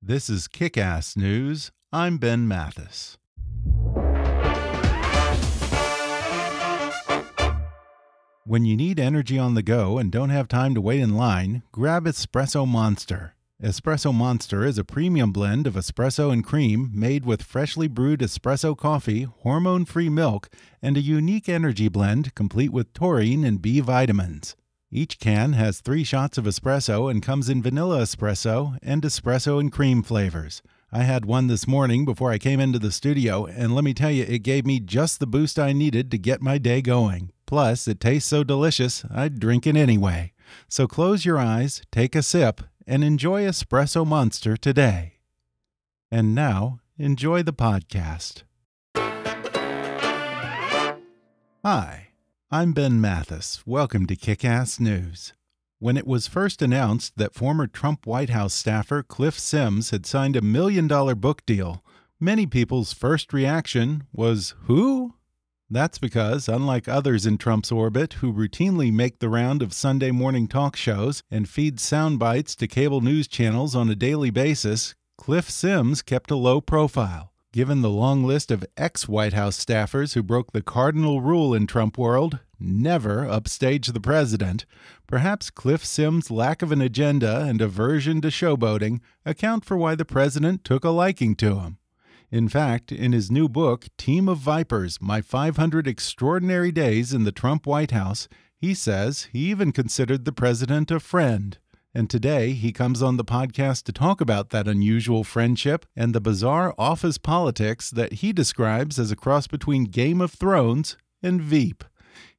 This is Kick Ass News. I'm Ben Mathis. When you need energy on the go and don't have time to wait in line, grab Espresso Monster. Espresso Monster is a premium blend of espresso and cream made with freshly brewed espresso coffee, hormone free milk, and a unique energy blend complete with taurine and B vitamins. Each can has three shots of espresso and comes in vanilla espresso and espresso and cream flavors. I had one this morning before I came into the studio, and let me tell you, it gave me just the boost I needed to get my day going. Plus, it tastes so delicious, I'd drink it anyway. So close your eyes, take a sip, and enjoy Espresso Monster today. And now, enjoy the podcast. Hi. I'm Ben Mathis. Welcome to Kick Ass News. When it was first announced that former Trump White House staffer Cliff Sims had signed a million dollar book deal, many people's first reaction was, Who? That's because, unlike others in Trump's orbit who routinely make the round of Sunday morning talk shows and feed sound bites to cable news channels on a daily basis, Cliff Sims kept a low profile. Given the long list of ex White House staffers who broke the cardinal rule in Trump world never upstage the president, perhaps Cliff Sims' lack of an agenda and aversion to showboating account for why the president took a liking to him. In fact, in his new book, Team of Vipers My 500 Extraordinary Days in the Trump White House, he says he even considered the president a friend. And today he comes on the podcast to talk about that unusual friendship and the bizarre office politics that he describes as a cross between Game of Thrones and Veep.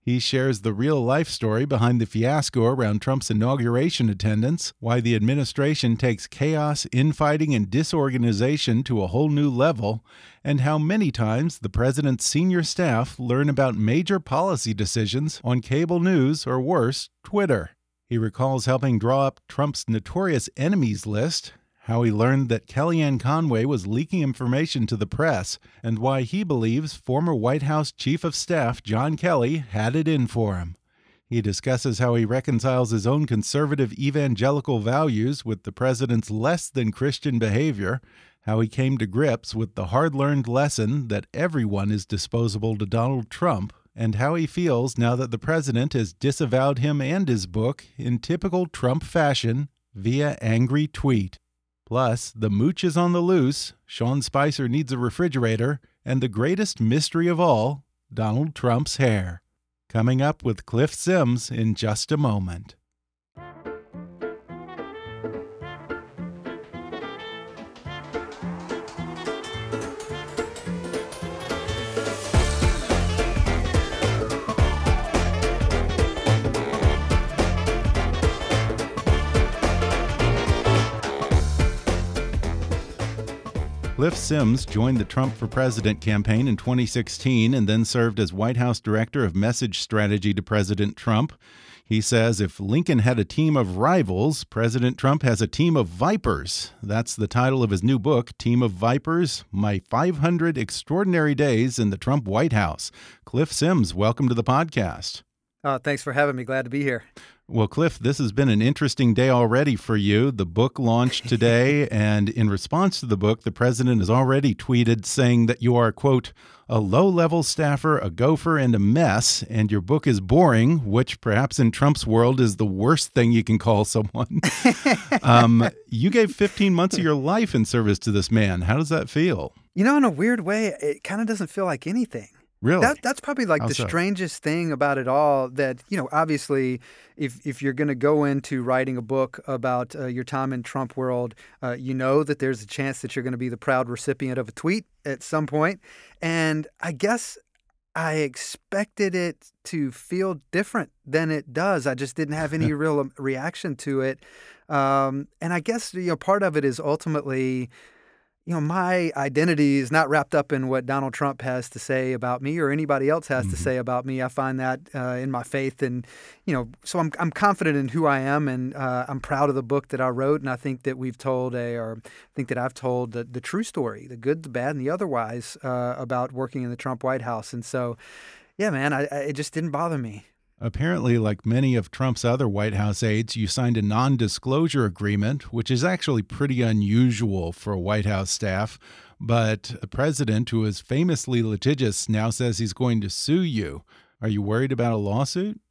He shares the real life story behind the fiasco around Trump's inauguration attendance, why the administration takes chaos, infighting, and disorganization to a whole new level, and how many times the president's senior staff learn about major policy decisions on cable news or worse, Twitter. He recalls helping draw up Trump's notorious enemies list, how he learned that Kellyanne Conway was leaking information to the press, and why he believes former White House Chief of Staff John Kelly had it in for him. He discusses how he reconciles his own conservative evangelical values with the president's less than Christian behavior, how he came to grips with the hard learned lesson that everyone is disposable to Donald Trump and how he feels now that the president has disavowed him and his book in typical Trump fashion via angry tweet. Plus, the mooch is on the loose, Sean Spicer needs a refrigerator, and the greatest mystery of all Donald Trump's hair. Coming up with Cliff Sims in just a moment. Cliff Sims joined the Trump for President campaign in 2016 and then served as White House Director of Message Strategy to President Trump. He says if Lincoln had a team of rivals, President Trump has a team of vipers. That's the title of his new book, Team of Vipers My 500 Extraordinary Days in the Trump White House. Cliff Sims, welcome to the podcast. Uh, thanks for having me. Glad to be here. Well, Cliff, this has been an interesting day already for you. The book launched today, and in response to the book, the president has already tweeted saying that you are, quote, a low level staffer, a gopher, and a mess, and your book is boring, which perhaps in Trump's world is the worst thing you can call someone. um, you gave 15 months of your life in service to this man. How does that feel? You know, in a weird way, it kind of doesn't feel like anything. Really? That, that's probably like How the so? strangest thing about it all. That you know, obviously, if if you're going to go into writing a book about uh, your time in Trump world, uh, you know that there's a chance that you're going to be the proud recipient of a tweet at some point. And I guess I expected it to feel different than it does. I just didn't have any real um, reaction to it. Um, and I guess you know part of it is ultimately you know, my identity is not wrapped up in what Donald Trump has to say about me or anybody else has Mm-hmm. to say about me. I find that uh, in my faith, and you know, so I'm I'm confident in who I am, and uh, I'm proud of the book that I wrote, and I think that we've told a, or I think that I've told the, the true story, the good, the bad, and the otherwise uh, about working in the Trump White House, and so, yeah, man, I, I, it just didn't bother me. Apparently, like many of Trump's other White House aides, you signed a non disclosure agreement, which is actually pretty unusual for White House staff. But the president, who is famously litigious, now says he's going to sue you. Are you worried about a lawsuit?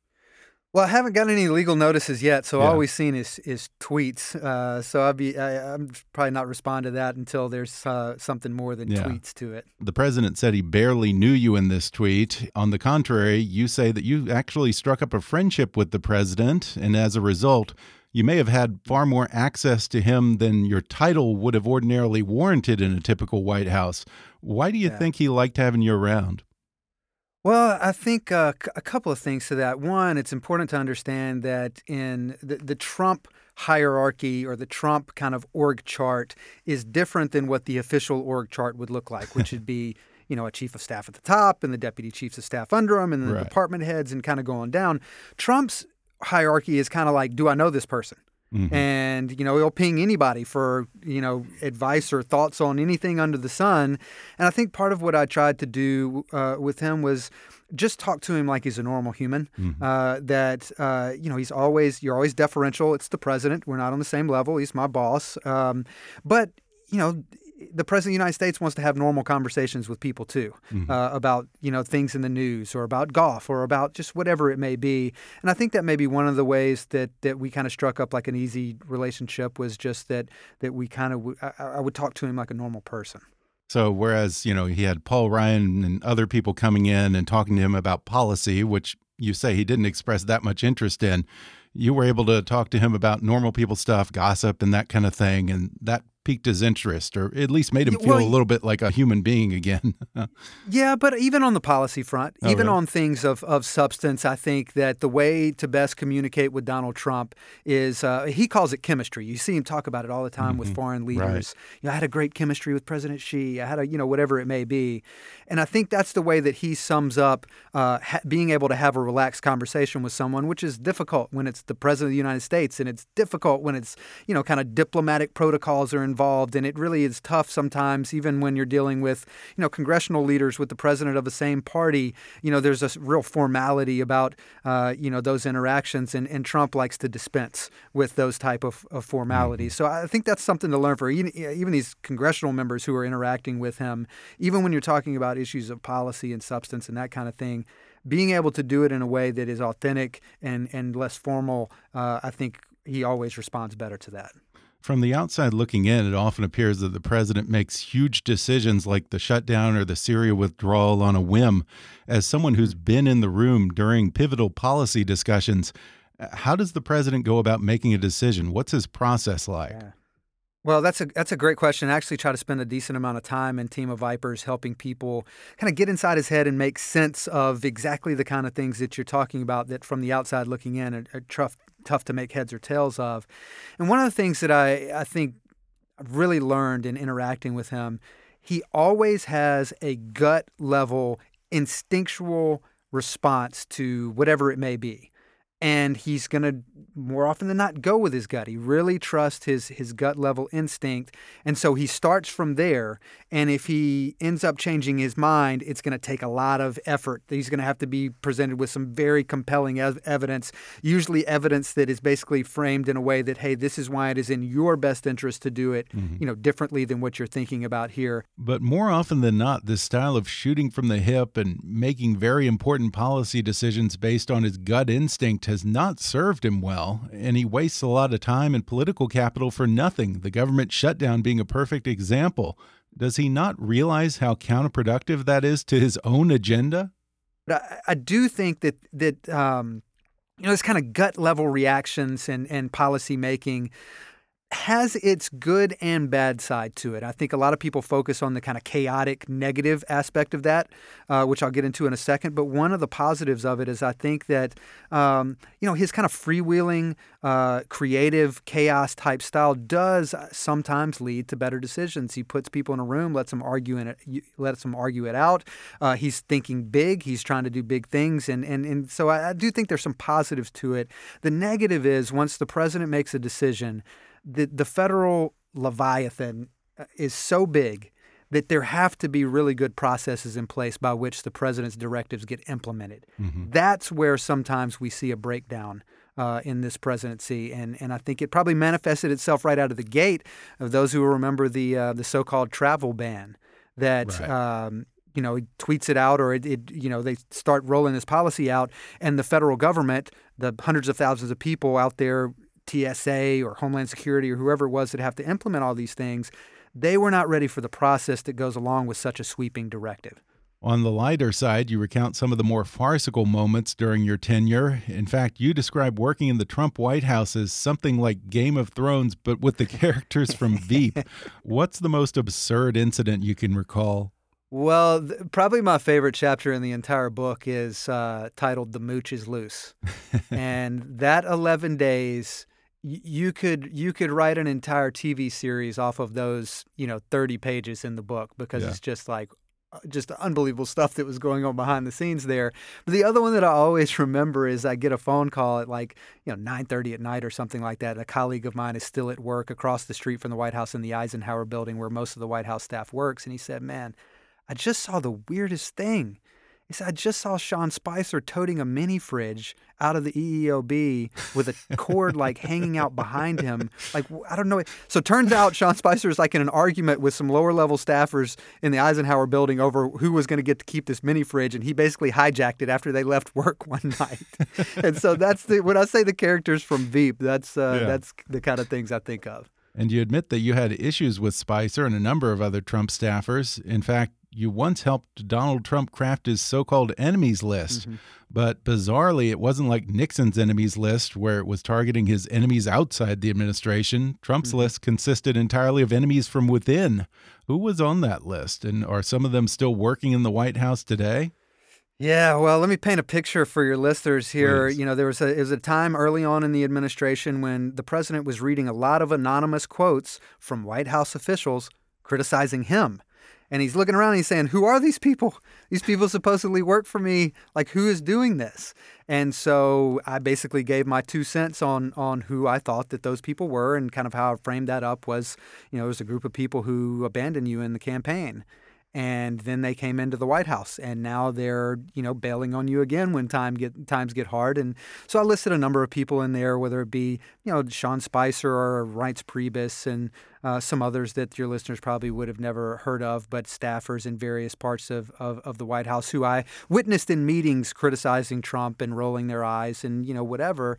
Well, I haven't gotten any legal notices yet, so Yeah. all we've seen is is tweets. Uh, so I'll be I, I'm probably not respond to that until there's uh, something more than Yeah. tweets to it. The president said he barely knew you in this tweet. On the contrary, you say that you actually struck up a friendship with the president, and as a result, you may have had far more access to him than your title would have ordinarily warranted in a typical White House. Why do you Yeah. think he liked having you around? Well, I think uh, c- a couple of things to that. One, it's important to understand that in the, the Trump hierarchy or the Trump kind of org chart is different than what the official org chart would look like, which would be, you know, a chief of staff at the top and the deputy chiefs of staff under him and then Right. the department heads and kind of going down. Trump's hierarchy is kind of like, do I know this person? Mhm. and you know he'll ping anybody for you know advice or thoughts on anything under the sun. And i think part of what i tried to do uh, with him was just talk to him like he's a normal human uh, that uh, you know he's always you're always deferential. It's the president. We're not on the same level. He's my boss. Um, but you know the president of the United States wants to have normal conversations with people too uh, about you know things in the news or about golf or about just whatever it may be. And I think that may be one of the ways that that we kind of struck up like an easy relationship was just that that we kind of I, I would talk to him like a normal person. So, whereas, you know, he had Paul Ryan and other people coming in and talking to him about policy, which you say he didn't express that much interest in, you were able to talk to him about normal people stuff, gossip, and that kind of thing. And that piqued his interest, or at least made him feel well, a little bit like a human being again. Yeah, but even on the policy front, Oh, even really? on things of, of substance, I think that the way to best communicate with Donald Trump is uh, he calls it chemistry. You see him talk about it all the time with foreign leaders. You know, I had a great chemistry with President Xi. I had a, you know, whatever it may be. And I think that's the way that he sums up uh, ha- being able to have a relaxed conversation with someone, which is difficult when it's the President of the United States and it's difficult when it's, you know, kind of diplomatic protocols are involved. And it really is tough sometimes, even when you're dealing with, you know, congressional leaders with the president of the same party. You know, there's a real formality about, uh, you know, those interactions. And, and Trump likes to dispense with those type of, of formalities. So I think that's something to learn for even, even these congressional members who are interacting with him, even when you're talking about issues of policy and substance and that kind of thing. Being able to do it in a way that is authentic and, and less formal, uh, I think he always responds better to that. From the outside looking in, it often appears that the president makes huge decisions like the shutdown or the Syria withdrawal on a whim. As someone who's been in the room during pivotal policy discussions, uh, how does the president go about making a decision? What's his process like? Well, that's a that's a great question. I actually try to spend a decent amount of time in Team of Vipers helping people kind of get inside his head and make sense of exactly the kind of things that you're talking about that from the outside looking in are, are tough tough to make heads or tails of. And one of the things that I I think I've really learned in interacting with him, he always has a gut level instinctual response to whatever it may be. And he's going to more often than not go with his gut. He really trusts his his gut level instinct, and so he starts from there. And if he ends up changing his mind, it's going to take a lot of effort. He's going to have to be presented with some very compelling ev- evidence, usually evidence that is basically framed in a way that, hey, this is why it is in your best interest to do it, mm-hmm. you know, differently than what you're thinking about here. But more often than not, this style of shooting from the hip and making very important policy decisions based on his gut instinct has not served him well, and he wastes a lot of time and political capital for nothing. The government shutdown being a perfect example. Does he not realize how counterproductive that is to his own agenda? But I, I do think that that um, you know this kind of gut level reactions and and policy making has its good and bad side to it. I think a lot of people focus on the kind of chaotic negative aspect of that, uh, which I'll get into in a second. But one of the positives of it is I think that um, you know his kind of freewheeling, uh, creative chaos type style does sometimes lead to better decisions. He puts people in a room, lets them argue in it, lets them argue it out. Uh, he's thinking big. He's trying to do big things, and and and so I, I do think there's some positives to it. The negative is once the president makes a decision the the federal leviathan uh, is so big that there have to be really good processes in place by which the president's directives get implemented. Mm-hmm. That's where sometimes we see a breakdown. Uh, in this presidency, and and I think it probably manifested itself right out of the gate of those who remember the uh, the so-called travel ban that right. um, you know, he tweets it out or it, it, you know, they start rolling this policy out and the federal government, the hundreds of thousands of people out there TSA or Homeland Security or whoever it was that have to implement all these things, they were not ready for the process that goes along with such a sweeping directive. On the lighter side, you recount some of the more farcical moments during your tenure. In fact, you describe working in the Trump White House as something like Game of Thrones, but with the characters from Veep. What's the most absurd incident you can recall? Well, probably my favorite chapter in the entire book is uh, titled "The Mooch is Loose," and that eleven days you could you could write an entire TV series off of those you know 30 pages in the book because yeah. it's just like uh, just unbelievable stuff that was going on behind the scenes there. But the other one that I always remember is I get a phone call at like you know 9:30 at night or something like that. A colleague of mine is still at work across the street from the White House in the Eisenhower building where most of the White House staff works, and he said, "Man, I just saw the weirdest thing." He said, I just saw Sean Spicer toting a mini fridge out of the EEOB with a cord like hanging out behind him. Like, I don't know. So turns out Sean Spicer is like in an argument with some lower level staffers in the Eisenhower building over who was going to get to keep this mini fridge. And he basically hijacked it after they left work one night. and so that's the, when I say the characters from Veep, that's, uh, yeah. that's the kind of things I think of. And you admit that you had issues with Spicer and a number of other Trump staffers. In fact, you once helped Donald Trump craft his so called enemies list. Mm -hmm. But bizarrely, it wasn't like Nixon's enemies list, where it was targeting his enemies outside the administration. Trump's mm -hmm. list consisted entirely of enemies from within. Who was on that list? And are some of them still working in the White House today? Yeah, well, let me paint a picture for your listeners here. Please. You know, there was a, was a time early on in the administration when the president was reading a lot of anonymous quotes from White House officials criticizing him and he's looking around and he's saying, Who are these people? These people supposedly work for me. Like, who is doing this? And so I basically gave my two cents on on who I thought that those people were and kind of how I framed that up was, you know, it was a group of people who abandoned you in the campaign and then they came into the White House, and now they're you know bailing on you again when time get times get hard. And so I listed a number of people in there, whether it be you know Sean Spicer or Reince Priebus and uh, some others that your listeners probably would have never heard of, but staffers in various parts of, of, of the White House who I witnessed in meetings criticizing Trump and rolling their eyes and you know whatever.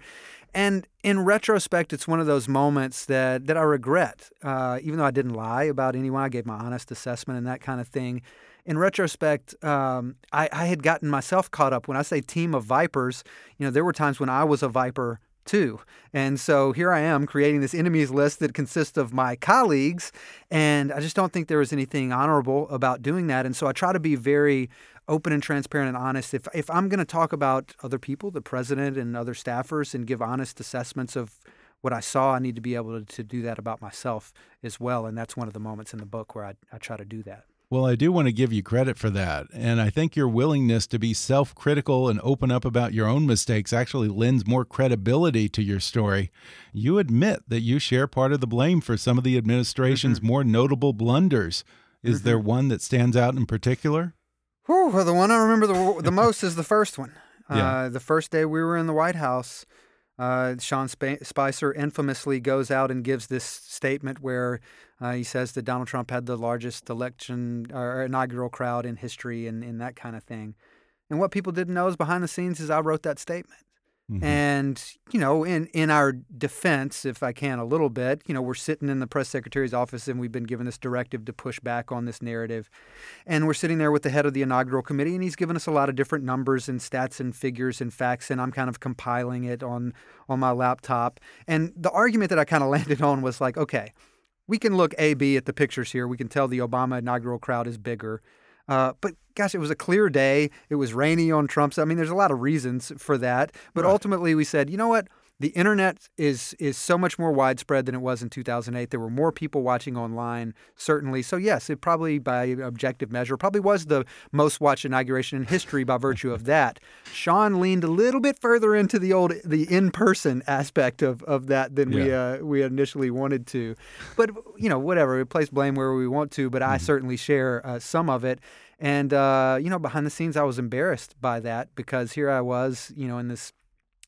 And in retrospect, it's one of those moments that, that I regret. Uh, even though I didn't lie about anyone, I gave my honest assessment and that kind of thing. In retrospect, um, I, I had gotten myself caught up. When I say team of vipers, you know, there were times when I was a viper too. And so here I am creating this enemies list that consists of my colleagues. And I just don't think there was anything honorable about doing that. And so I try to be very open and transparent and honest. If if I'm going to talk about other people, the president and other staffers, and give honest assessments of what I saw, I need to be able to, to do that about myself as well. And that's one of the moments in the book where I, I try to do that. Well, I do want to give you credit for that. And I think your willingness to be self critical and open up about your own mistakes actually lends more credibility to your story. You admit that you share part of the blame for some of the administration's mm -hmm. more notable blunders. Is mm -hmm. there one that stands out in particular? Whew, well, the one I remember the, the most is the first one. Yeah. Uh, the first day we were in the White House, uh, Sean Sp Spicer infamously goes out and gives this statement where uh, he says that Donald Trump had the largest election or inaugural crowd in history and, and that kind of thing. And what people didn't know is behind the scenes is I wrote that statement. Mm-hmm. And, you know, in, in our defense, if I can a little bit, you know, we're sitting in the press secretary's office and we've been given this directive to push back on this narrative. And we're sitting there with the head of the inaugural committee and he's given us a lot of different numbers and stats and figures and facts and I'm kind of compiling it on on my laptop. And the argument that I kind of landed on was like, okay, we can look A B at the pictures here. We can tell the Obama inaugural crowd is bigger. Uh, but gosh, it was a clear day. It was rainy on Trump's. I mean, there's a lot of reasons for that. But right. ultimately, we said, you know what? The internet is is so much more widespread than it was in 2008. There were more people watching online, certainly. So yes, it probably, by objective measure, probably was the most watched inauguration in history by virtue of that. Sean leaned a little bit further into the old the in person aspect of, of that than yeah. we uh, we initially wanted to. But you know, whatever. We place blame where we want to, but mm-hmm. I certainly share uh, some of it. And, uh, you know, behind the scenes, I was embarrassed by that because here I was, you know, in this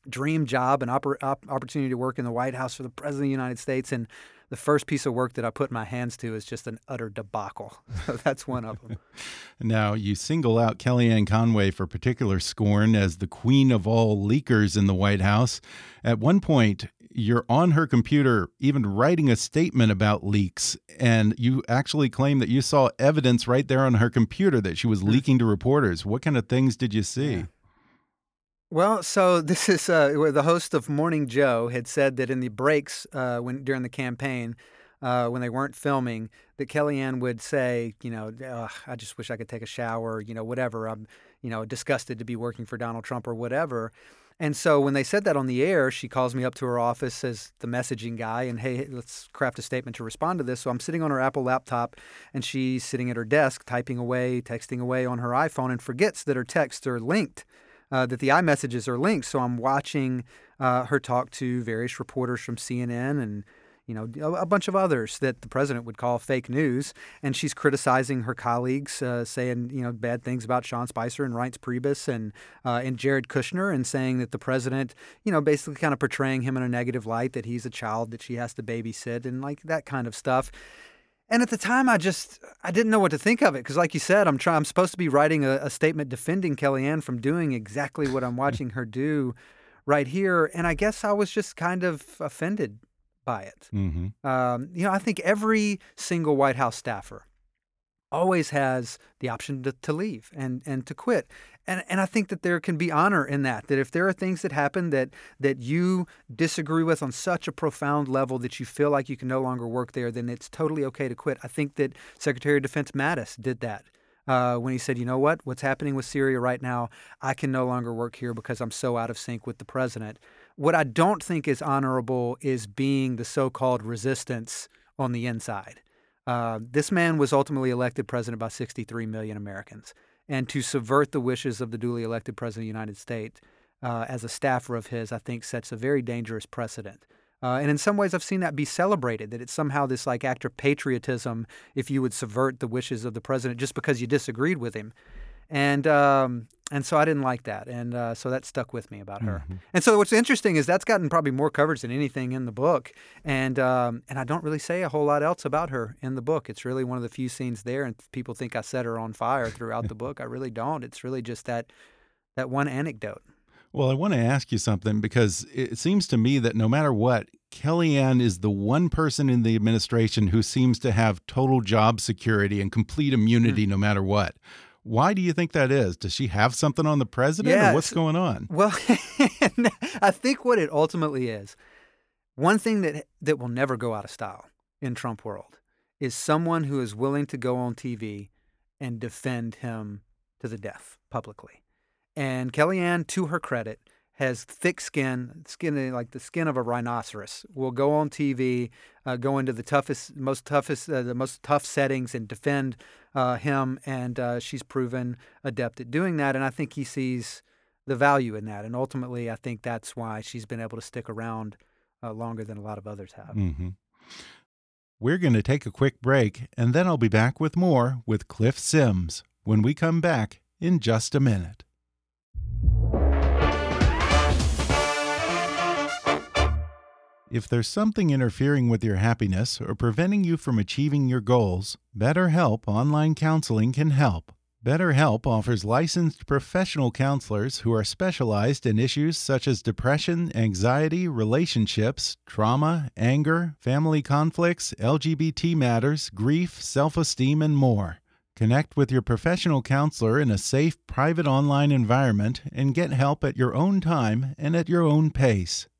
dream job and oppor- op- opportunity to work in the White House for the President of the United States. And the first piece of work that I put my hands to is just an utter debacle. That's one of them. now, you single out Kellyanne Conway for particular scorn as the queen of all leakers in the White House. At one point, you're on her computer, even writing a statement about leaks, and you actually claim that you saw evidence right there on her computer that she was leaking to reporters. What kind of things did you see? Yeah. Well, so this is uh, where the host of Morning Joe had said that in the breaks uh, when during the campaign, uh, when they weren't filming, that Kellyanne would say, you know, I just wish I could take a shower, you know, whatever. I'm, you know, disgusted to be working for Donald Trump or whatever. And so when they said that on the air, she calls me up to her office as the messaging guy and, hey, let's craft a statement to respond to this. So I'm sitting on her Apple laptop and she's sitting at her desk typing away, texting away on her iPhone and forgets that her texts are linked, uh, that the iMessages are linked. So I'm watching uh, her talk to various reporters from CNN and you know, a, bunch of others that the president would call fake news. And she's criticizing her colleagues, uh, saying, you know, bad things about Sean Spicer and Reince Priebus and, uh, and Jared Kushner and saying that the president, you know, basically kind of portraying him in a negative light, that he's a child that she has to babysit and like that kind of stuff. And at the time, I just I didn't know what to think of it because, like you said, I'm trying. I'm supposed to be writing a, a statement defending Kellyanne from doing exactly what I'm watching her do right here, and I guess I was just kind of offended by it. Mm-hmm. Um, you know, I think every single White House staffer always has the option to, to leave and, and to quit. And, and I think that there can be honor in that, that if there are things that happen that, that you disagree with on such a profound level that you feel like you can no longer work there, then it's totally okay to quit. I think that Secretary of Defense Mattis did that. Uh, when he said, you know what, what's happening with Syria right now, I can no longer work here because I'm so out of sync with the president. What I don't think is honorable is being the so called resistance on the inside. Uh, this man was ultimately elected president by 63 million Americans. And to subvert the wishes of the duly elected president of the United States uh, as a staffer of his, I think sets a very dangerous precedent. Uh, and in some ways, I've seen that be celebrated, that it's somehow this like act of patriotism if you would subvert the wishes of the president just because you disagreed with him and um, and so I didn't like that, and uh, so that stuck with me about her. Mm-hmm. And so what's interesting is that's gotten probably more coverage than anything in the book, and um, and I don't really say a whole lot else about her in the book. It's really one of the few scenes there, and people think I set her on fire throughout the book. I really don't. It's really just that that one anecdote. Well, I want to ask you something because it seems to me that no matter what, Kellyanne is the one person in the administration who seems to have total job security and complete immunity mm. no matter what. Why do you think that is? Does she have something on the president yeah, or what's going on? Well, I think what it ultimately is, one thing that that will never go out of style in Trump world is someone who is willing to go on TV and defend him to the death publicly. And Kellyanne, to her credit, has thick skin, skin like the skin of a rhinoceros. Will go on TV, uh, go into the toughest, most toughest, uh, the most tough settings, and defend uh, him, and uh, she's proven adept at doing that. And I think he sees the value in that. And ultimately, I think that's why she's been able to stick around uh, longer than a lot of others have. Mm -hmm. We're going to take a quick break, and then I'll be back with more with Cliff Sims when we come back in just a minute. If there's something interfering with your happiness or preventing you from achieving your goals, BetterHelp Online Counseling can help. BetterHelp offers licensed professional counselors who are specialized in issues such as depression, anxiety, relationships, trauma, anger, family conflicts, LGBT matters, grief, self esteem, and more. Connect with your professional counselor in a safe, private online environment and get help at your own time and at your own pace.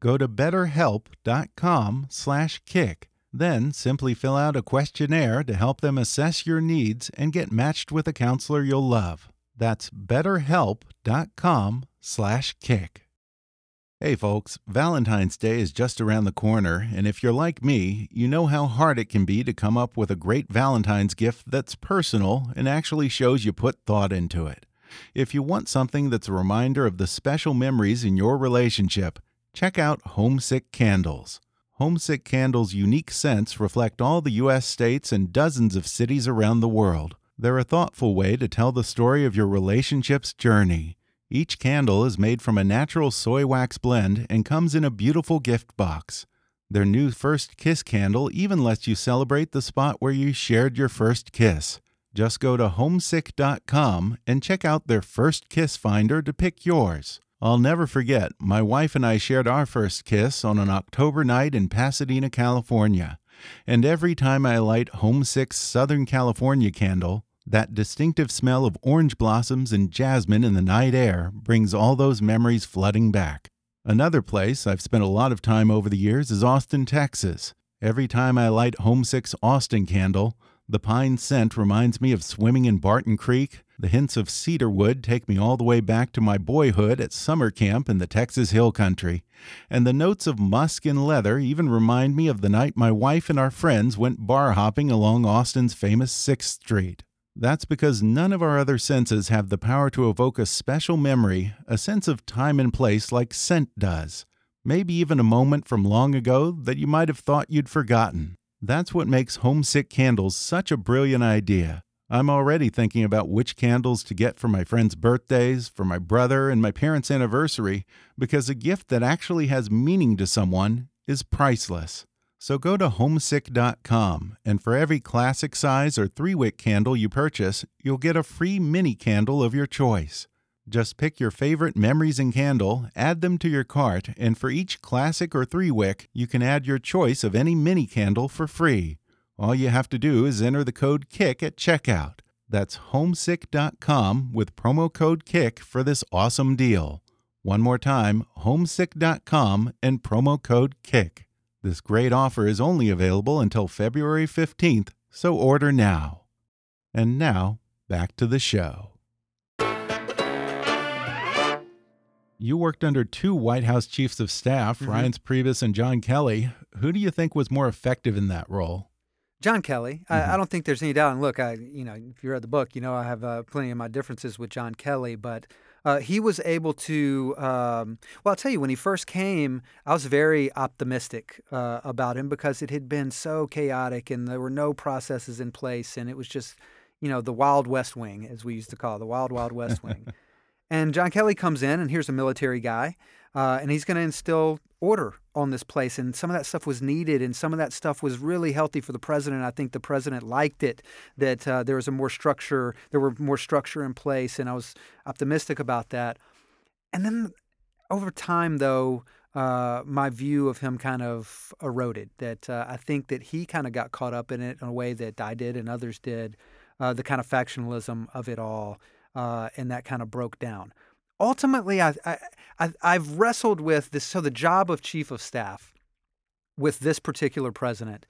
Go to betterhelp.com/kick. Then simply fill out a questionnaire to help them assess your needs and get matched with a counselor you'll love. That's betterhelp.com/kick. Hey folks, Valentine's Day is just around the corner, and if you're like me, you know how hard it can be to come up with a great Valentine's gift that's personal and actually shows you put thought into it. If you want something that's a reminder of the special memories in your relationship, check out Homesick Candles. Homesick Candles' unique scents reflect all the U.S. states and dozens of cities around the world. They're a thoughtful way to tell the story of your relationship's journey. Each candle is made from a natural soy wax blend and comes in a beautiful gift box. Their new First Kiss candle even lets you celebrate the spot where you shared your first kiss. Just go to homesick.com and check out their First Kiss Finder to pick yours. I'll never forget, my wife and I shared our first kiss on an October night in Pasadena, California. And every time I light Homesick Southern California candle, that distinctive smell of orange blossoms and jasmine in the night air brings all those memories flooding back. Another place I've spent a lot of time over the years is Austin, Texas. Every time I light Homesick's Austin candle, the pine scent reminds me of swimming in Barton Creek. The hints of cedar wood take me all the way back to my boyhood at summer camp in the Texas Hill Country. And the notes of musk and leather even remind me of the night my wife and our friends went bar hopping along Austin's famous 6th Street. That's because none of our other senses have the power to evoke a special memory, a sense of time and place like scent does. Maybe even a moment from long ago that you might have thought you'd forgotten. That's what makes homesick candles such a brilliant idea. I'm already thinking about which candles to get for my friends' birthdays, for my brother, and my parents' anniversary, because a gift that actually has meaning to someone is priceless. So go to homesick.com, and for every classic size or three wick candle you purchase, you'll get a free mini candle of your choice. Just pick your favorite memories and candle, add them to your cart, and for each classic or three wick, you can add your choice of any mini candle for free. All you have to do is enter the code KICK at checkout. That's homesick.com with promo code KICK for this awesome deal. One more time, homesick.com and promo code KICK. This great offer is only available until February 15th, so order now. And now, back to the show. You worked under two White House chiefs of staff, mm -hmm. Reince Priebus and John Kelly. Who do you think was more effective in that role? John Kelly. Mm -hmm. I, I, mm-hmm. don't think there's any doubt. And look, I, you know, if you read the book, you know I have uh, plenty of my differences with John Kelly, but uh, he was able to. Um, well, I'll tell you, when he first came, I was very optimistic uh, about him because it had been so chaotic and there were no processes in place, and it was just, you know, the Wild West Wing, as we used to call it, the Wild Wild West Wing. And John Kelly comes in, and here's a military guy, uh, and he's going to instill order on this place. And some of that stuff was needed, and some of that stuff was really healthy for the president. I think the president liked it that uh, there was a more structure, there were more structure in place, and I was optimistic about that. And then over time, though, uh, my view of him kind of eroded. That uh, I think that he kind of got caught up in it in a way that I did and others did. Uh, the kind of factionalism of it all. uh, and that kind of broke down. Ultimately, I, I, I've wrestled with this. So, the job of chief of staff with this particular president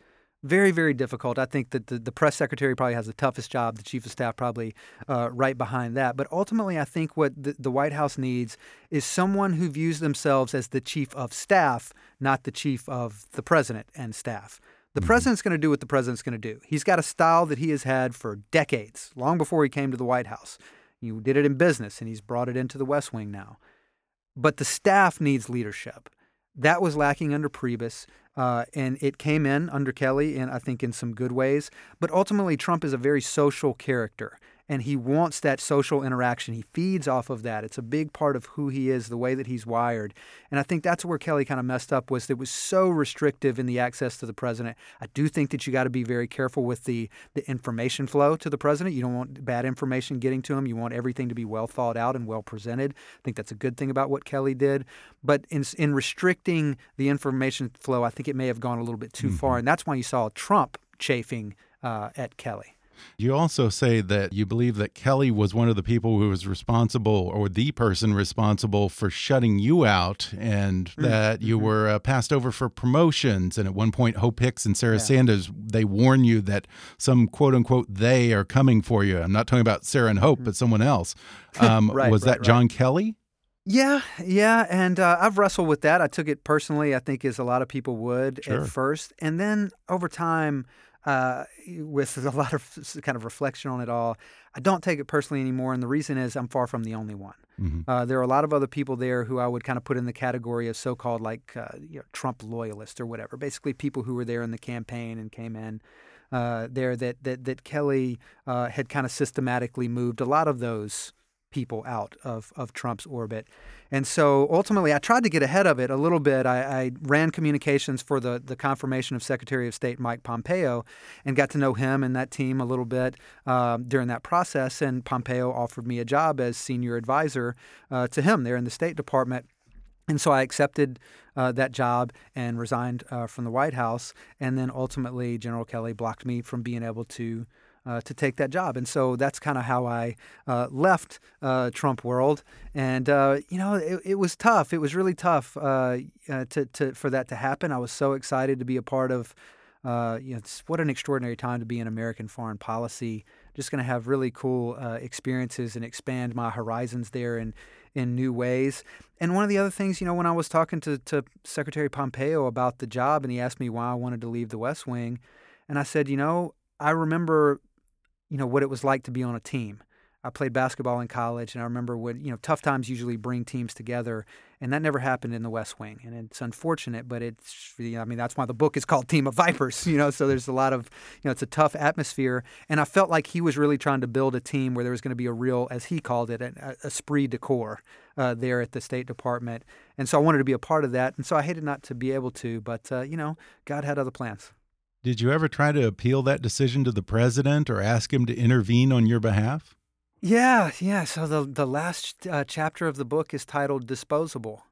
very, very difficult. I think that the, the press secretary probably has the toughest job, the chief of staff probably uh, right behind that. But ultimately, I think what the, the White House needs is someone who views themselves as the chief of staff, not the chief of the president and staff. The mm-hmm. president's going to do what the president's going to do. He's got a style that he has had for decades, long before he came to the White House. He did it in business, and he's brought it into the West Wing now. But the staff needs leadership. That was lacking under Priebus. Uh, and it came in under Kelly, and I think in some good ways. But ultimately, Trump is a very social character and he wants that social interaction. He feeds off of that. It's a big part of who he is, the way that he's wired. And I think that's where Kelly kind of messed up was it was so restrictive in the access to the president. I do think that you got to be very careful with the the information flow to the president. You don't want bad information getting to him. You want everything to be well thought out and well presented. I think that's a good thing about what Kelly did. But in in restricting the information flow, I think it may have gone a little bit too mm-hmm. far, and that's why you saw Trump chafing uh, at Kelly. You also say that you believe that Kelly was one of the people who was responsible, or the person responsible, for shutting you out, and mm. that you mm -hmm. were uh, passed over for promotions. And at one point, Hope Hicks and Sarah yeah. Sanders they warn you that some quote unquote they are coming for you. I'm not talking about Sarah and Hope, mm -hmm. but someone else. Um, right, was right, that John right. Kelly? Yeah, yeah, and uh, I've wrestled with that. I took it personally. I think as a lot of people would sure. at first, and then over time uh, with a lot of kind of reflection on it all. I don't take it personally anymore, and the reason is I'm far from the only one. Mm-hmm. Uh, there are a lot of other people there who I would kind of put in the category of so-called like uh, you know, Trump loyalists or whatever. Basically, people who were there in the campaign and came in uh, there that that that Kelly uh, had kind of systematically moved a lot of those people out of, of Trump's orbit. And so ultimately, I tried to get ahead of it a little bit. I, I, ran communications for the, the confirmation of Secretary of State Mike Pompeo and got to know him and that team a little bit uh, during that process. And Pompeo offered me a job as senior advisor uh, to him there in the State Department. And so I accepted uh, that job and resigned uh, from the White House. And then ultimately, General Kelly blocked me from being able to uh, to take that job. And so that's kind of how I uh, left uh, Trump world. And uh, you know, it, it, was tough. It was really tough uh, uh, to, to for that to happen. I was so excited to be a part of. you know, what an extraordinary time to be in American foreign policy. Just going to have really cool experiences and expand my horizons there in in new ways. And one of the other things, you know, when I was talking to, to Secretary Pompeo about the job, and he asked me why I wanted to leave the West Wing, and I said, you know, I remember you know what it was like to be on a team. I played basketball in college, and I remember when you know tough times usually bring teams together, and that never happened in the West Wing, and it's unfortunate. But it's you know, I mean that's why the book is called Team of Vipers, you know. So there's a lot of you know it's a tough atmosphere, and I felt like he was really trying to build a team where there was going to be a real, as he called it, a, a esprit de corps uh, there at the State Department, and so I wanted to be a part of that, and so I hated not to be able to, but uh, you know God had other plans. Did you ever try to appeal that decision to the president or ask him to intervene on your behalf? Yeah, yeah. So the the last uh, chapter of the book is titled "Disposable,"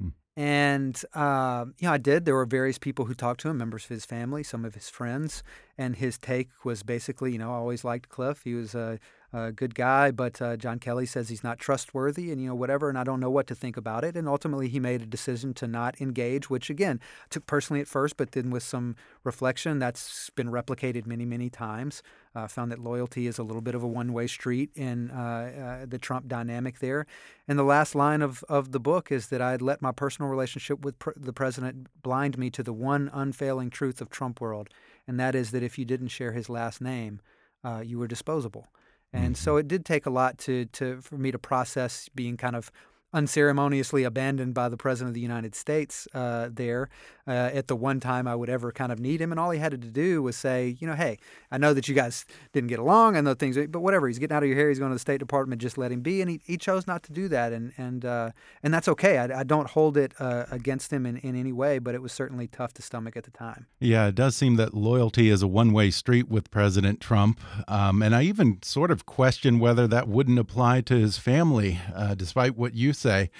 hmm. and uh, you know I did. There were various people who talked to him, members of his family, some of his friends, and his take was basically, you know, I always liked Cliff. He was a a good guy, but uh, John Kelly says he's not trustworthy and, you know, whatever, and I don't know what to think about it. And ultimately, he made a decision to not engage, which, again, took personally at first, but then with some reflection, that's been replicated many, many times. Uh, found that loyalty is a little bit of a one way street in uh, uh, the Trump dynamic there. And the last line of, of the book is that I had let my personal relationship with pr- the president blind me to the one unfailing truth of Trump world, and that is that if you didn't share his last name, uh, you were disposable. And mm-hmm. so it did take a lot to, to for me to process being kind of unceremoniously abandoned by the president of the United States uh, there uh, at the one time I would ever kind of need him. And all he had to do was say, you know, hey, I know that you guys didn't get along and the things, but whatever. He's getting out of your hair. He's going to the State Department. Just let him be. And he, he chose not to do that. And and uh, and that's okay. I, I don't hold it uh, against him in, in any way, but it was certainly tough to stomach at the time. Yeah, it does seem that loyalty is a one way street with President Trump. Um, and I even sort of question whether that wouldn't apply to his family, uh, despite what you say.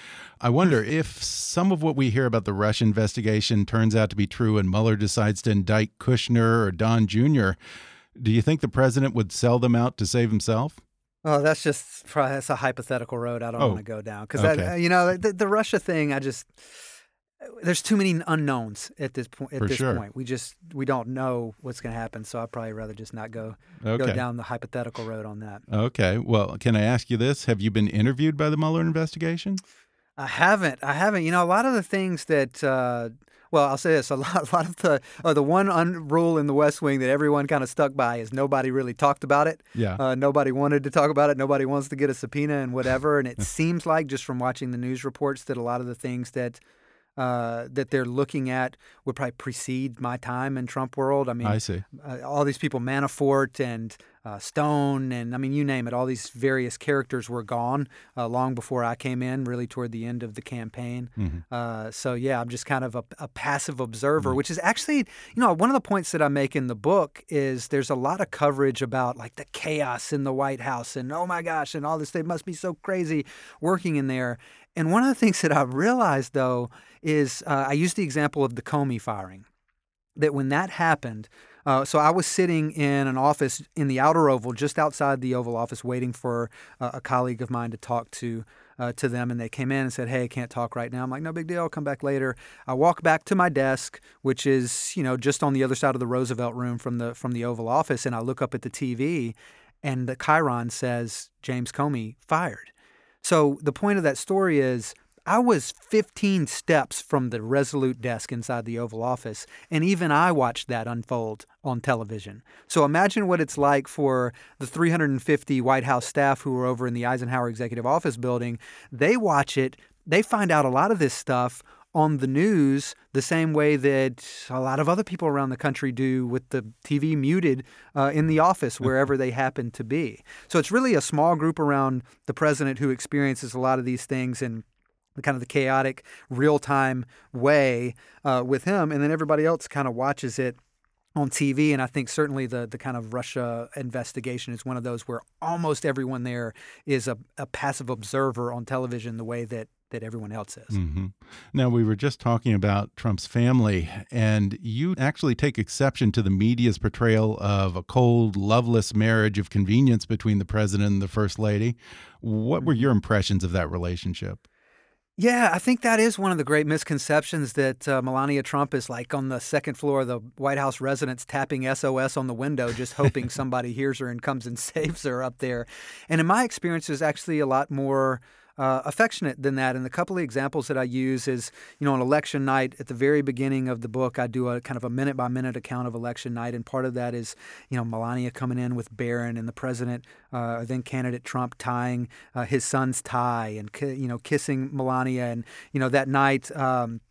I wonder if some of what we hear about the Russia investigation turns out to be true and Mueller decides to indict Kushner or Don Jr., do you think the president would sell them out to save himself? Oh, that's just that's a hypothetical road I don't Oh, want to go down because okay. you know the, the Russia thing. I just there's too many unknowns at this point. At For this sure. point, we just we don't know what's going to happen. So I'd probably rather just not go go down the hypothetical road on that. Okay. Well, can I ask you this? Have you been interviewed by the Mueller investigation? I haven't. I haven't. You know, a lot of the things that. Uh, well, I'll say this: a lot, a lot of the, or the one un- rule in the West Wing that everyone kind of stuck by is nobody really talked about it. Yeah. Uh, nobody wanted to talk about it. Nobody wants to get a subpoena and whatever. And it seems like just from watching the news reports that a lot of the things that uh, that they're looking at would probably precede my time in Trump world. I mean, I see. uh, all these people, Manafort and uh, Stone, and I mean, you name it, all these various characters were gone uh, long before I came in, really toward the end of the campaign. Uh, so, yeah, I'm just kind of a, a passive observer, which is actually, you know, one of the points that I make in the book is there's a lot of coverage about like the chaos in the White House and oh my gosh, and all this, they must be so crazy working in there. And one of the things that I've realized though is uh, I used the example of the Comey firing that when that happened, uh, so I was sitting in an office in the outer oval, just outside the Oval Office, waiting for uh, a colleague of mine to talk to uh, to them, and they came in and said, "Hey, I can't talk right now." I'm like, "No big deal. I'll come back later." I walk back to my desk, which is you know just on the other side of the Roosevelt Room from the from the Oval Office, and I look up at the TV, and the chyron says James Comey fired. So the point of that story is I was 15 steps from the Resolute desk inside the Oval Office, and even I watched that unfold on television. So imagine what it's like for the 350 White House staff who were over in the Eisenhower Executive Office building. They watch it, they find out a lot of this stuff on the news the same way that a lot of other people around the country do with the TV muted uh, in the office wherever they happen to be. So it's really a small group around the president who experiences a lot of these things and kind of the chaotic real time way uh, with him, and then everybody else kind of watches it on TV. And I think certainly the the kind of Russia investigation is one of those where almost everyone there is a, a passive observer on television, the way that that everyone else is. hmm Now, we were just talking about Trump's family, and you actually take exception to the media's portrayal of a cold, loveless marriage of convenience between the president and the first lady. What were your impressions of that relationship? Yeah, I think that is one of the great misconceptions that uh, Melania Trump is like on the second floor of the White House residence tapping SOS on the window, just hoping somebody hears her and comes and saves her up there. And in my experience, is actually a lot more. Uh, affectionate than that. And a couple of examples that I use is, you know, on election night at the very beginning of the book, I do a kind of a minute by minute account of election night. And part of that is, you know, Melania coming in with Barron and the president, uh, then candidate Trump tying uh, his son's tie and, you know, kissing Melania. And, you know, that night, um,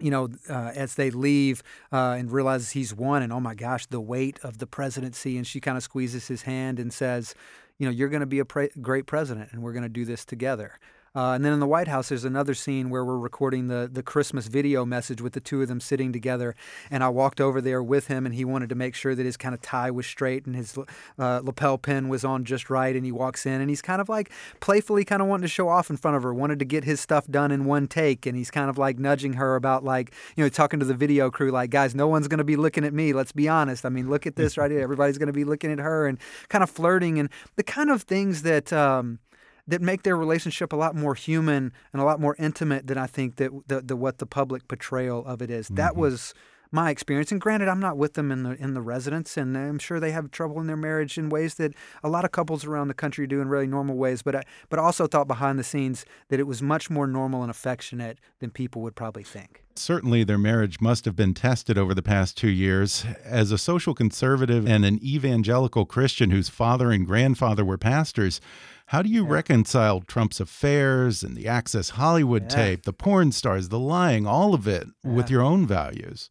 you know, uh, as they leave uh, and realizes he's won, and oh my gosh, the weight of the presidency, and she kind of squeezes his hand and says, you know, you're going to be a pre- great president, and we're going to do this together. Uh, and then in the White House, there's another scene where we're recording the the Christmas video message with the two of them sitting together. And I walked over there with him, and he wanted to make sure that his kind of tie was straight and his uh, lapel pin was on just right. And he walks in, and he's kind of like playfully kind of wanting to show off in front of her, wanted to get his stuff done in one take. And he's kind of like nudging her about like you know talking to the video crew, like guys, no one's going to be looking at me. Let's be honest. I mean, look at this right here. Everybody's going to be looking at her, and kind of flirting and the kind of things that. Um, that make their relationship a lot more human and a lot more intimate than I think that the, the what the public portrayal of it is. That mm-hmm. was my experience. And granted, I'm not with them in the in the residence, and I'm sure they have trouble in their marriage in ways that a lot of couples around the country do in really normal ways. But I but I also thought behind the scenes that it was much more normal and affectionate than people would probably think. Certainly, their marriage must have been tested over the past two years. As a social conservative and an evangelical Christian whose father and grandfather were pastors, how do you reconcile Trump's affairs and the Access Hollywood Yeah. tape, the porn stars, the lying, all of it with your own values?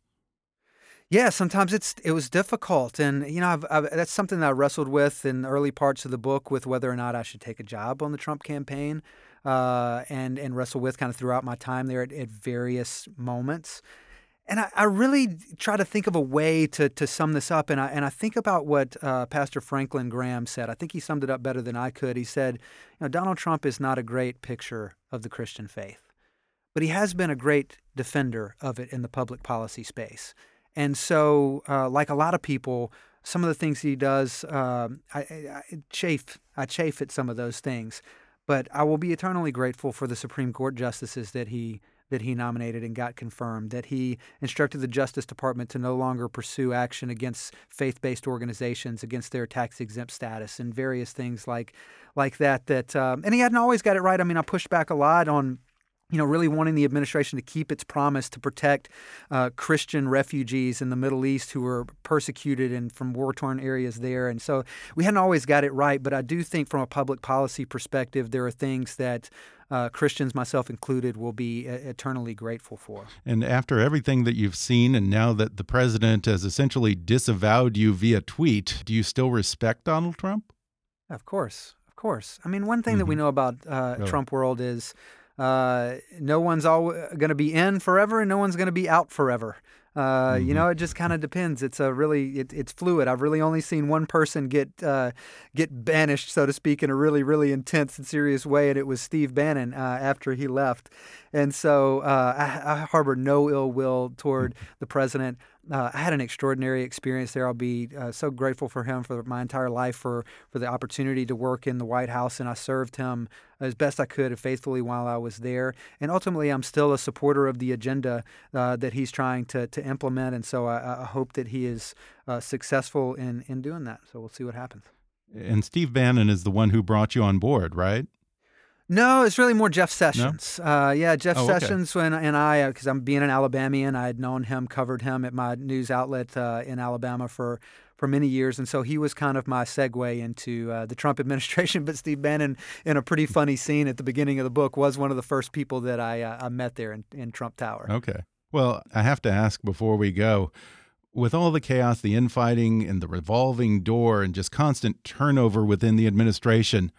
Yeah, sometimes it's it was difficult, and you know I've, I've, that's something that I wrestled with in early parts of the book with whether or not I should take a job on the Trump campaign, uh, and and wrestle with kind of throughout my time there at, at various moments. And I, I really try to think of a way to, to sum this up. And I, and I think about what uh, Pastor Franklin Graham said. I think he summed it up better than I could. He said, you know, Donald Trump is not a great picture of the Christian faith, but he has been a great defender of it in the public policy space. And so, uh, like a lot of people, some of the things he does, uh, I, I, chafe. I chafe at some of those things, but I will be eternally grateful for the Supreme Court justices that he that he nominated and got confirmed, that he instructed the Justice Department to no longer pursue action against faith based organizations, against their tax exempt status, and various things like like that. That um, and he hadn't always got it right. I mean, I pushed back a lot on you know, really wanting the administration to keep its promise to protect uh, Christian refugees in the Middle East who were persecuted and from war torn areas there. And so we hadn't always got it right, but I do think from a public policy perspective, there are things that uh, Christians, myself included, will be eternally grateful for. And after everything that you've seen, and now that the president has essentially disavowed you via tweet, do you still respect Donald Trump? Of course. Of course. I mean, one thing mm -hmm. that we mm-hmm. know about uh? Trump world is uh, no one's going to be in forever, and no one's going to be out forever. Uh, mm-hmm. You know, it just kind of depends. It's a really it, it's fluid. I've really only seen one person get uh, get banished, so to speak, in a really really intense and serious way, and it was Steve Bannon uh, after he left. And so uh, I, I, harbor no ill will toward the president. Uh, I had an extraordinary experience there. I'll be uh, so grateful for him for my entire life for for the opportunity to work in the White House, and I served him as best I could faithfully while I was there. And ultimately, I'm still a supporter of the agenda uh, that he's trying to to implement, and so I, I hope that he is uh, successful in in doing that. So we'll see what happens. And Steve Bannon is the one who brought you on board, right? No, it's really more Jeff Sessions. No? Uh, yeah, Jeff oh, Sessions when and I, because uh, I'm being an Alabamian, I had known him, covered him at my news outlet uh, in Alabama for for many years, and so he was kind of my segue into uh, the Trump administration. But Steve Bannon, in a pretty funny scene at the beginning of the book, was one of the first people that I, uh, I met there in, in Trump Tower. Okay. Well, I have to ask before we go with all the chaos, the infighting, and the revolving door, and just constant turnover within the administration,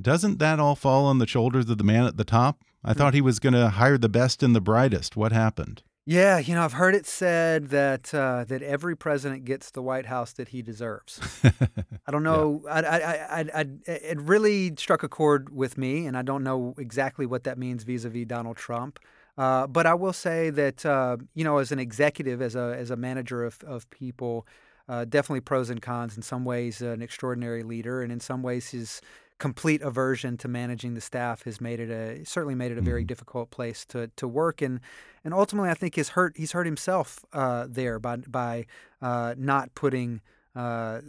doesn't that all fall on the shoulders of the man at the top? I thought he was going to hire the best and the brightest. What happened? Yeah, you know, I've heard it said that uh, that every president gets the White House that he deserves. I don't know. Yeah. I, I, I, I, it really struck a chord with me, and I don't know exactly what that means vis-a-vis Donald Trump. Uh, but I will say that uh, you know, as an executive, as a as a manager of of people, uh, definitely pros and cons. In some ways, an extraordinary leader, and in some ways, his complete aversion to managing the staff has made it a certainly made it a very mm-hmm. difficult place to to work and and ultimately I think he's hurt he's hurt himself uh, there by by uh, not putting uh,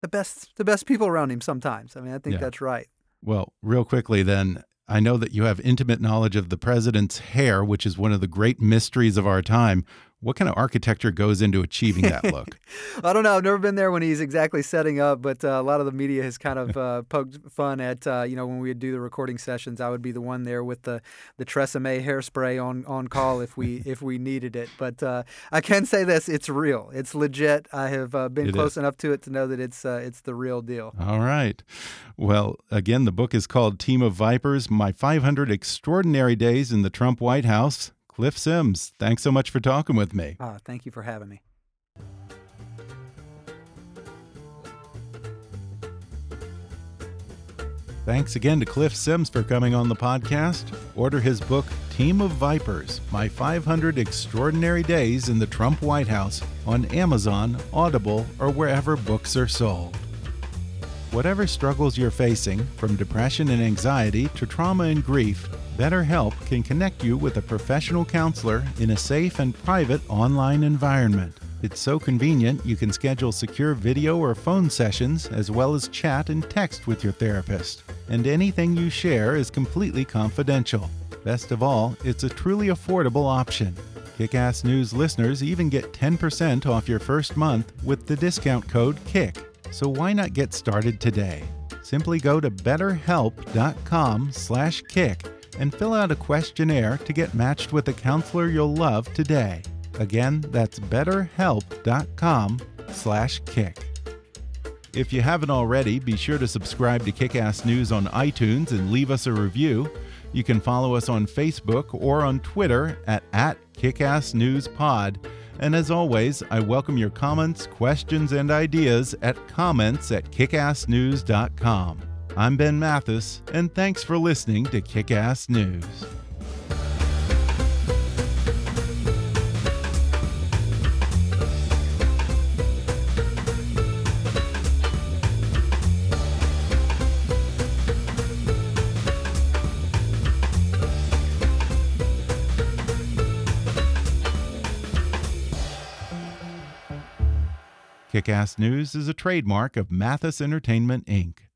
the best the best people around him sometimes I mean I think yeah. that's right well real quickly then I know that you have intimate knowledge of the president's hair which is one of the great mysteries of our time what kind of architecture goes into achieving that look? I don't know. I've never been there when he's exactly setting up, but uh, a lot of the media has kind of uh, poked fun at uh, you know when we would do the recording sessions. I would be the one there with the the Tresemme hairspray on on call if we if we needed it. But uh, I can say this: it's real. It's legit. I have uh, been it close is. enough to it to know that it's uh, it's the real deal. All right. Well, again, the book is called Team of Vipers: My 500 Extraordinary Days in the Trump White House. Cliff Sims, thanks so much for talking with me. Uh, thank you for having me. Thanks again to Cliff Sims for coming on the podcast. Order his book, Team of Vipers My 500 Extraordinary Days in the Trump White House on Amazon, Audible, or wherever books are sold. Whatever struggles you're facing, from depression and anxiety to trauma and grief, BetterHelp can connect you with a professional counselor in a safe and private online environment. It's so convenient you can schedule secure video or phone sessions as well as chat and text with your therapist. And anything you share is completely confidential. Best of all, it's a truly affordable option. Kickass News listeners even get 10% off your first month with the discount code KICK. So why not get started today? Simply go to betterhelp.com/kick and fill out a questionnaire to get matched with a counselor you'll love today. Again, that's betterhelp.com/kick. If you haven't already, be sure to subscribe to Kickass News on iTunes and leave us a review. You can follow us on Facebook or on Twitter at, at KickassNewsPod. And as always, I welcome your comments, questions, and ideas at comments at kickassnews.com. I'm Ben Mathis, and thanks for listening to Kick Ass News. Kick Ass News is a trademark of Mathis Entertainment, Inc.